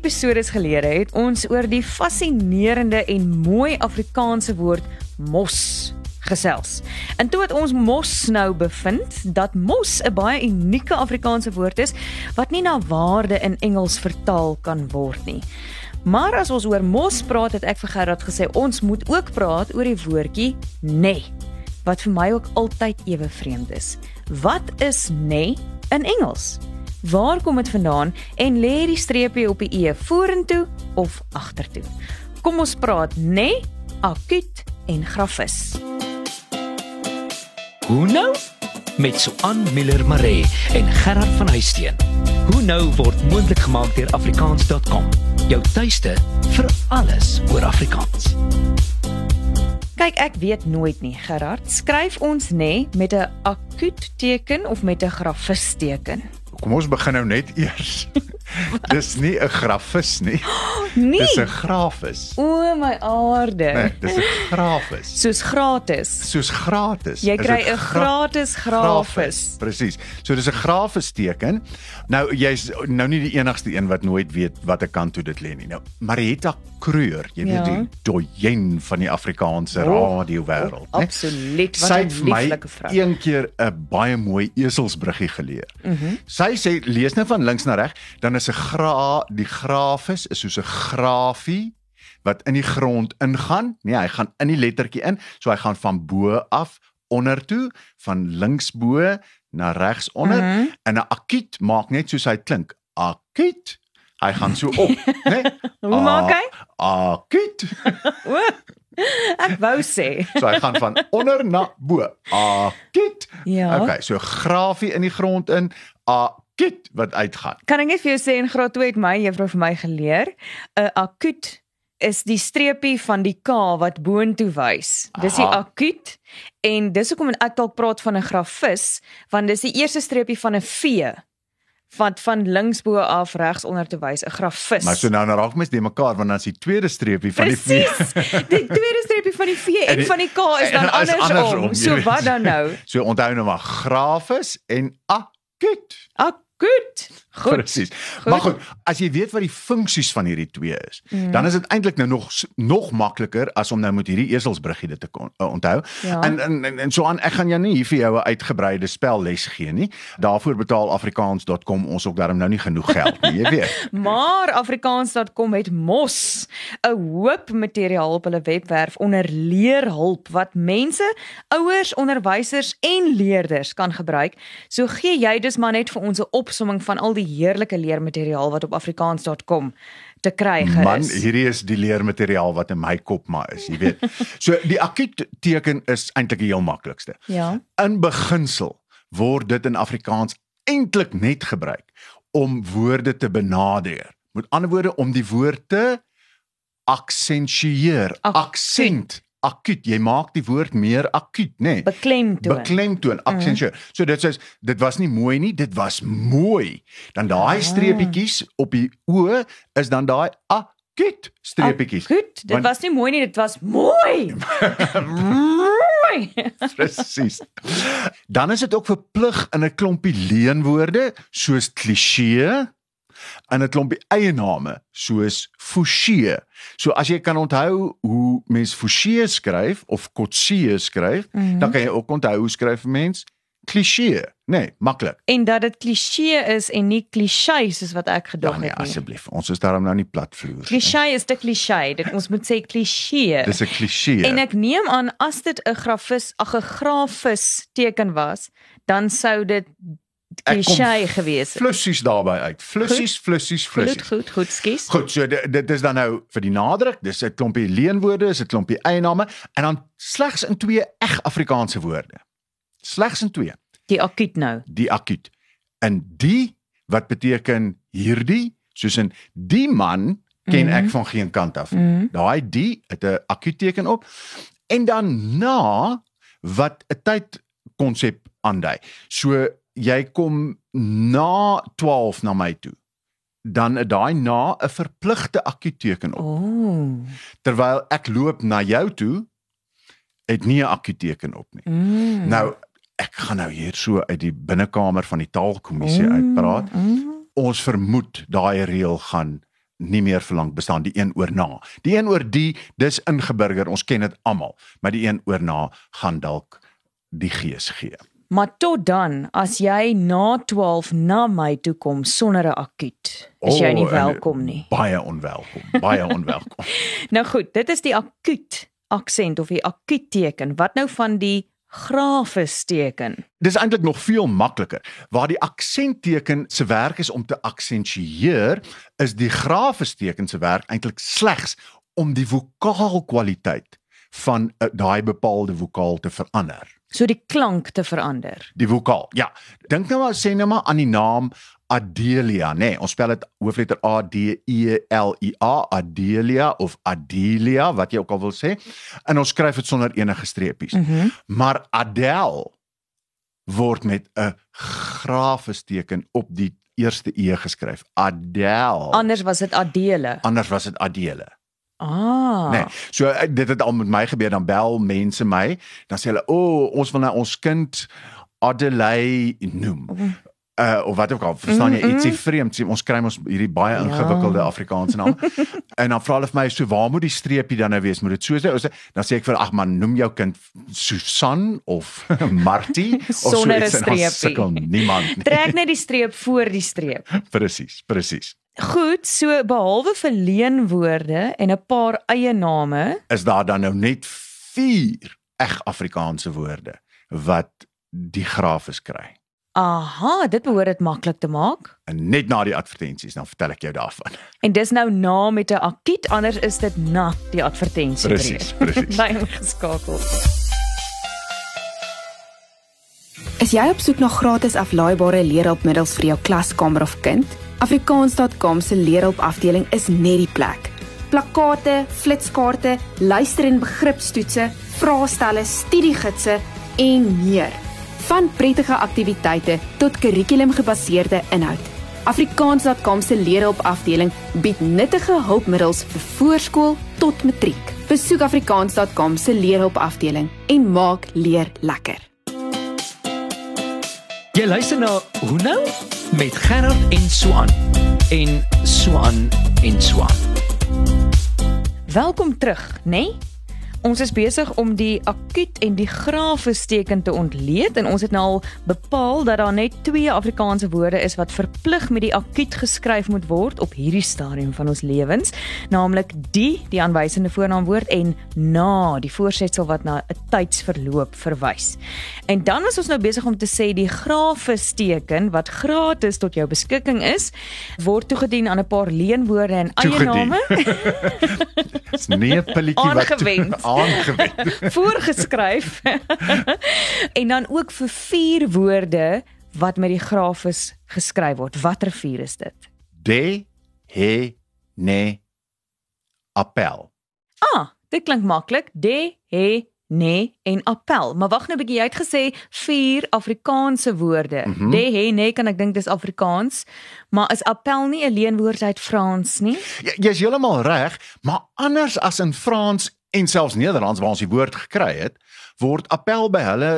episodes gelede het ons oor die fascinerende en mooi Afrikaanse woord mos gesels. En toe het ons mos nou bevind dat mos 'n baie unieke Afrikaanse woord is wat nie na waarde in Engels vertaal kan word nie. Maar as ons oor mos praat, het ek vir Gerard gesê ons moet ook praat oor die woordjie nê, nee, wat vir my ook altyd ewe vreemd is. Wat is nê nee in Engels? Waar kom dit vandaan en lê die streepie op die e vorentoe of agtertoe? Kom ons praat nê, nee, akuut en grafis. Hoe nou? Met Suan Miller Maree en Gerard van Huisteen. Hoe nou word moontlik gemaak deur afrikaans.com. Jou tuiste vir alles oor Afrikaans. Kyk, ek weet nooit nie, Gerard. Skryf ons nê nee met 'n akuut teken of met 'n grafis teken? Kom ons begin nou net eers. dis nie 'n grafis nie. Nee. Dis 'n grafis. O my aarde. Nee, dis 'n grafis. Soos gratis. Soos gratis. Jy kry 'n gratis grafis. Presies. So dis 'n grafis teken. Nou jy's nou nie die enigste een wat nooit weet watter kant toe dit lê nie. Nou Marietta Kreur, jy Ja. weet die doyen van die Afrikaanse Oh, radio wêreld, oh, absoluut. Wat Sy 'n het lieflike vrou. een keer 'n baie mooi eselsbruggie geleer. Mm -hmm. Sy sê lees nou van links na reg, dan is 'n gra die grafis is soos 'n grafie wat in die grond ingaan. Nee, hy gaan in die lettertjie in, so hy gaan van bo af onder toe, van links bo na regs onder mm -hmm. en 'n akuut maak net soos hy klink. Akuut. Hy gaan so op, né? Nee? Hoe maak hy? Akuut. O. Ek wou sê. So hy gaan van onder na bo. Akuut. Ja. Okay, so grafie in die grond in, akuut wat uitgaan. Kan ek net vir jou sê in graad 2 het my juffrou vir my geleer, 'n akuut is die streepie van die K wat boontoe wys. Dis die Aha. akuut en dis hoekom ek dalk praat van 'n grafis, want dis die eerste streepie van 'n V wat van links bo af regs onder te wys, 'n grafis. Maar so nou nou raak mens die mekaar want dan is die tweede streepie van die V. Presies. Die tweede streepie van die V en, En die- van die K is dan is andersom. andersom, jy So weet. wat dan nou? So onthou nou maar grafis en akuut. Akuut. Goed. Presies. Maar goed, as jy weet wat die funksies van hierdie twee is, mm. dan is dit eintlik nou nog nog makliker as om nou met hierdie eselsbruggie dit te kon uh, onthou. Ja. En, en en en so aan ek gaan jou nie hier vir jou 'n uitgebreide spelles gee nie. Daarvoor betaal afrikaans.com ons ook daarom nou nie genoeg geld nie, jy weet. Maar afrikaans.com het mos 'n hoop materiaal op hulle webwerf onder leerhulp wat mense, ouers, onderwysers en leerders kan gebruik. So gee jy dus maar net vir ons 'n opsomming van al die heerlike leermateriaal wat op afrikaans.com te kry gerus. Man, hierdie is die leermateriaal wat in my kop maar is, jy weet. So die akuut teken is eintlik die heel maklikste. Ja. In beginsel word dit in Afrikaans eintlik net gebruik om woorde te benader. Met ander woorde om die woord te aksentueer. Aksent. Akuut. Jy maak die woord meer akuut, nê? Nee. Beklemtoon. Beklemtoon, aksentueer. Mm. So dit sê dit was nie mooi nie, dit was mooi. Dan daai Ah. streepietjies op die o is dan daai akuut streepietjies. Goed, dit Want- was nie mooi nie, dit was mooi. mooi. Presies. Dan is dit ook verplig in 'n klompie leenwoorde soos klisee en 'n klompie eiename soos fouché. So as jy kan onthou hoe mens fouché skryf of kotse skryf, mm -hmm. dan kan jy ook onthou hoe skryf mens klisee. Nee, maklik. en dat dit kliseë is en nie klisjé soos wat ek gedog Ja nee, het nie. asseblief. Ons is daarom nou nie platvloer. Klisjé is te klisjé. Dit ons moet sê klisjé. Dis 'n klisee. En ek neem aan as dit 'n grafis, ag 'n grafis teken was, dan sou dit klisjé gewees het. Flussies daarbey uit. Flussies, flussies, Goed, flussies. goed, goed, skus. Goed, so dit, dit is dan nou vir die nadruk, dis 'n klompie leenwoorde, is 'n klompie eiename en dan slegs in twee eg Afrikaanse woorde. Slegs in twee. Die akuut nou. Die akuut. En die wat beteken hierdie, soos in die man ken ek van geen kant af. Mhm. Daai die het 'n akuut teken op. En dan na wat 'n tyd konsep aandui. So jy kom na 12 na my toe. Dan het daai na 'n verpligte akuut teken op. Ooh. Terwyl ek loop na jou toe het nie 'n akuut teken op nie. Mm. Nou ek gaan nou hier so uit die binnekamer van die taalkommissie uitpraat. Mm. Ons vermoed daai reël gaan nie meer verlang bestaan die een oor na. Die een oor die dis ingeburger, ons ken dit almal, maar die een oor na gaan dalk die gees gee. Maar tot dan, as jy na 12 na my toe kom sonder 'n akuut, is jy nie welkom nie. Baie onwelkom, baie onwelkom. Nou goed, dit is die akuut aksent of die akuut teken. Wat nou van die grafes teken? Dis eintlik nog veel makliker. Waar die aksentteken se werk is om te aksentueer, is die grafesteken se werk eintlik slegs om die vokaalkwaliteit van uh, daai bepaalde vokaal te verander. So die klank te verander. Die vokaal. Ja. Dink nou maar sê nou maar aan die naam Adelia, nê. Nee, ons spel dit hoofletter A D E L I A, Adelia of Adelia, wat jy ook al wil sê. En ons skryf dit sonder enige streepies. Mm Maar Adele word met 'n grafesteken op die eerste e geskryf. Adele. Anders was dit Adele. Anders was dit Adele. Ah. Nee. So eh, dit het al met my gebeur dan bel mense my, dan sê hulle, "O, oh, ons wil nou ons kind Adelaide noem." Uh of wat ook al, verstaan jy Mhm, ietsie vreemd. Sê, Ons kry ons hierdie baie ingewikkelde Ja. Afrikaanse name. en dan vra hulle vir my, "So waar moet die streepie dan nou wees? Moet dit so wees?" Dan sê ek vir, "Ag man, noem jou kind Susan of Martie of Sonder 'n iets." En dan streepie. sukkel niemand nie. Trek net die streep voor die streep. Presies, presies. Goed, so behalwe vir leenwoorde en 'n paar eie name, Is daar dan nou net 4 eg Afrikaanse woorde wat die grafes kry? aha, dit behoort dit maklik te maak. En net na die advertensies dan vertel ek jou daarvan. En dis nou na met 'n akiet, anders is dit na die advertensie. Presies, presies. Bly ingeskakel. Is jy op soek na gratis aflaaibare leerhulpmiddels vir jou klaskamer of kind? Afrikaans.com se leerhulpafdeling is net die plek. Plakkate, flitskaarte, luister- en begripstoetse, vraestelle, studiegidse en meer. Van prettige aktiwiteite tot kurrikulumgebaseerde inhoud. Afrikaans.com se leerhulpafdeling bied nuttige hulpmiddels vir voorskool tot matriek. Besoek afrikaans.com se leerhulpafdeling en maak leer lekker. Jy luister na Hoe nou met Gerard en Swan en Swan en Swan. Welkom terug, né? Nee? Ons is besig om die akuut en die grafesteken te ontleed en ons het nou al bepaal dat daar net twee Afrikaanse woorde is wat verplig met die akuut geskryf moet word op hierdie stadium van ons lewens, naamlik die, die aanwysende voornaamwoord en na, die voorsetsel wat na 'n tydsverloop verwys. En dan was ons nou besig om te sê die grafesteken wat gratis tot jou beskikking is, word toegedien aan 'n paar leenwoorde en eie name. Dis nie 'n pilletjie wat Aangewend. Aangewend. voorgeskryf en dan ook vir vier woorde wat met die grafis geskryf word. Watter vier is dit? De he ne appel. Ah, dit klink maklik. De, he, ne en appel. Maar wag nou 'n bietjie, jy het gesê vier Afrikaanse woorde. Mm. -hmm. De, he, ne kan ek dink dis Afrikaans, maar is appel nie 'n leenwoord uit Frans nie? Ja, Jy's heeltemal reg, maar anders as in Frans en selfs Nederlands waar ons die woord gekry het, word appel by hulle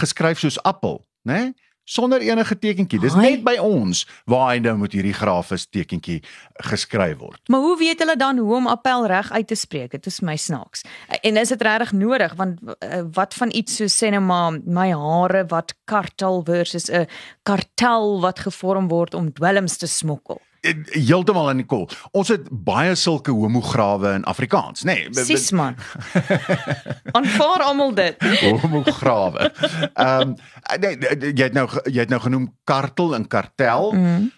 geskryf soos appel, né? Nee? Sonder enige tekentjie. Dis net by ons waar hy nou met hierdie grafis tekentjie geskryf word. Maar hoe weet hulle dan hoe om appel reg uit te spreek? Dit is my snaaks. En is dit regtig nodig want uh, wat van iets so sê nou maar my hare wat kartel versus 'n kartel wat gevorm word om dwelms te smokkel. Heeltemal in die kol. Ons het baie sulke homograwe in Afrikaans, nê? Nee, Sis man. Aanvaar almal dit. homograwe. Ehm um, nee, jy het nou jy het nou genoem kartel en kartel, Mm.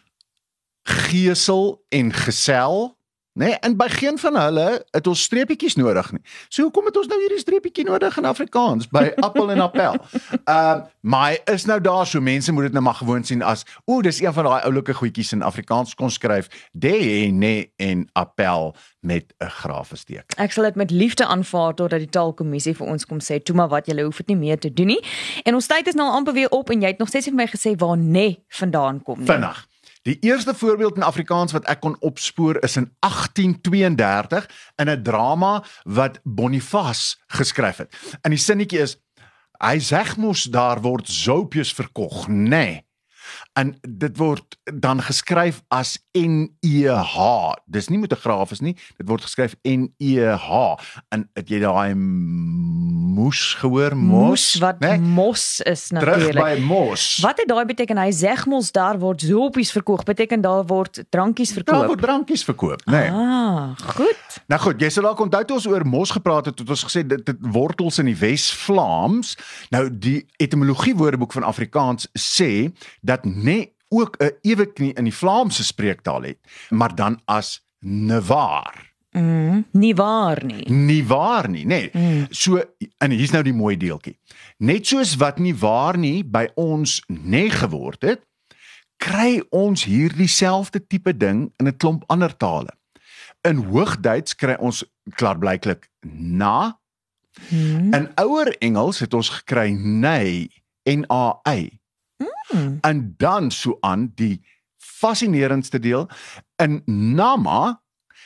gesel en gesel, nê? Nee, en by geen van hulle het ons streepietjies nodig nie. So hoekom het ons nou hierdie streepietjie nodig in Afrikaans by appel en appel? Ehm maar hy is nou daar so mense moet dit nou maar gewoon sien as o, dis een van daai oulike goedjies in Afrikaans kon skryf de ne en appel met 'n grafesteek. Ek sal dit met liefde aanvaar totdat die taalkommissie vir ons kom sê, "Toe maar wat, julle hoef dit nie meer te doen nie." En ons tyd is nou al amper weer op en jy het nog steeds vir my gesê waar nê vandaan kom nie. Vinnig. Die eerste voorbeeld in Afrikaans wat ek kon opspoor is in 1832 in 'n drama wat Boniface geskryf het. En die sinnetjie is hy sê mos daar word soupjes verkoop, nê. Nee. En dit word dan geskryf as N E H. Dis nie met 'n grafis nie, dit word geskryf N E H. En het jy daai moes gehoor mos? Mos wat né? mos is Terug natuurlik. by mos. Wat het daai beteken? Hy sê mos daar word zopies verkoop, beteken daar word drankies Daar verkoop. word drankies verkoop, né? Nee. Ah, goed. Nou goed, jy sal dalk onthou toe ons oor mos gepraat het, het ons gesê dit dit wortels in die Wes-Vlaams. Nou die etimologie woordeboek van Afrikaans sê dat net ook 'n ewe knie in die Vlaamse spreektaal het, maar dan as nevaar. Mm, nie waar nie. Nie waar nie, nê. Nee. Mm. So en hier's nou die mooi deeltjie. Net soos wat nie waar nie by ons nê geword het, kry ons hierdie selfde tipe ding in 'n klomp ander tale. In Hoogduits kry ons klaarblyklik na. Mm. In ouer Engels het ons gekry nay, N A Y. Mm. En dan so aan die fascinerendste deel in nama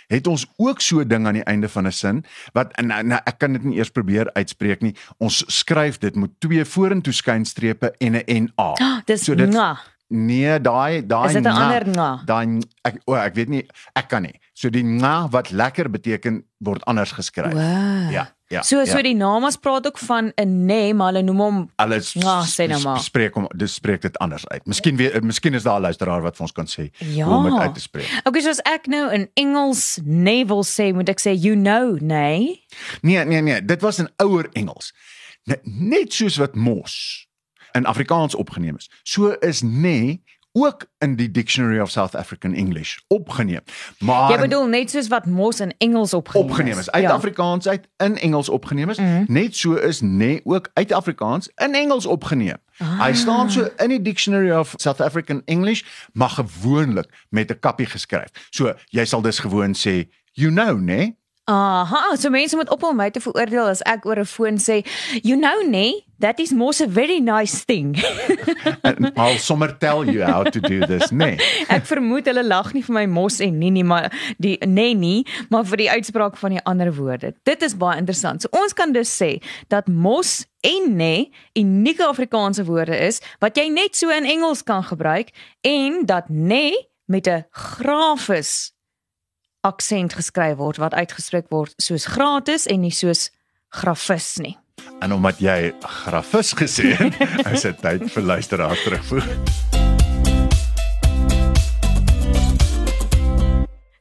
het ons ook so ding aan die einde van 'n sin wat en nou, nou ek kan dit nie eers probeer uitspreek nie. Ons skryf dit met twee vorentoe skynstrepe en 'n NA. Ah, dis So dit- nga. Nee, daai daai Is dit 'n na- ander nga? Daai ek o, ek weet nie, ek kan nie. So die nga wat lekker beteken word anders geskryf. Wow. Ja, ja. So so ja. die namas praat ook van 'n nee, maar hulle noem hom alles Ja, sê nou maar. spreek hom dis spreek dit anders uit. Miskien weer miskien is daar 'n luisteraar wat vir ons kan sê Ja. hoe om dit uit te spreek. Okay, soos ek nou in Engels wil sê, moet ek sê you know, nee. Nee, nee, nee, dit was in ouer Engels. Net, soos wat mos in Afrikaans opgeneem is. So is nee ook in die Dictionary of South African English opgeneem. Maar Jy bedoel net soos wat mos in Engels opgeneem, opgeneem is uit ja. Afrikaans uit in Engels opgeneem is. Mhm. Net so is nee ook uit Afrikaans in Engels opgeneem. Ah. Hy staan so in die Dictionary of South African English, maar gewoonlik met 'n kappie geskryf. So jy sal dus gewoon sê you know, nee. Aha, so mense moet ophou om my te veroordeel as ek oor 'n foon sê, you know, nee, that is mos a very nice thing. And I'll sommer tell you how to do this, nee. ek vermoed hulle lag nie vir my mos en nie nie, maar die nee nie, maar vir die uitspraak van die ander woorde. Dit is baie interessant. So ons kan dus sê dat mos en nee unieke Afrikaanse woorde is wat jy net so in Engels kan gebruik en dat nee met 'n grafis aksent geskryf word wat uitgespreek word soos gratis en nie soos grafis nie. En omdat jy grafis gesê het, is dit tyd vir luisteraar terugvoer.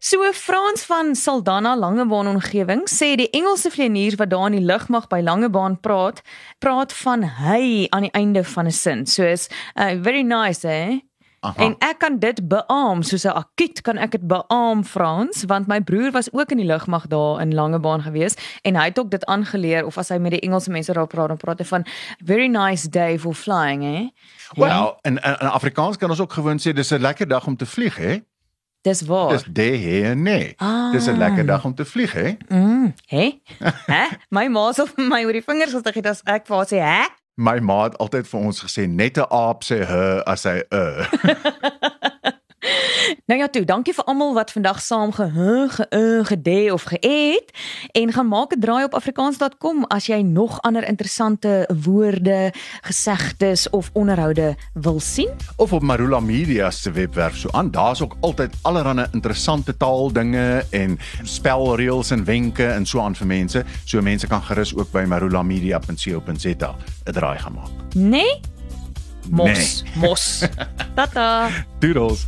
So Frans van Saldanha Langebaan omgewing sê die Engelse vlieënier wat daar in die lugmag by Langebaan praat, praat van hy aan die einde van 'n sin. So is uh, very nice, hè? Aha. En ek kan dit beamoen, soos 'n akut kan ek dit beamoen Frans, want my broer was ook in die lugmag daar in Langebaan gewees en hy het ook dit aangeleer of as hy met die Engelse mense daar praat, dan praat hy van very nice day for flying, hè? Wel, in, in in Afrikaans kan ons ook gewoon sê dis 'n lekker dag om te vlieg, hè? Dis waar. Dis de he en nee. Ah. Dis 'n lekker dag om te vlieg, hè? Mm, hè? Hè? My ma sal vir my oor die vingers gestig het as ek vir haar sê, "Hè?" My ma het altyd vir ons gesê net 'n aap sê h as hy uh. Nou ja, toe, dankie vir almal wat vandag saam ge ge uh, gede of geëet en gaan maak 'n draai op afrikaans.com as jy nog ander interessante woorde, gesegdes of onderhoude wil sien. of op Marula Media se webwerf so aan. Daar's ook altyd allerlei interessante taaldinge en spelreëls en wenke en so aan vir mense. So mense kan gerus ook by marulamedia.co.za 'n draai gaan maak. Nee? Mos, mos. Tata. Doodles.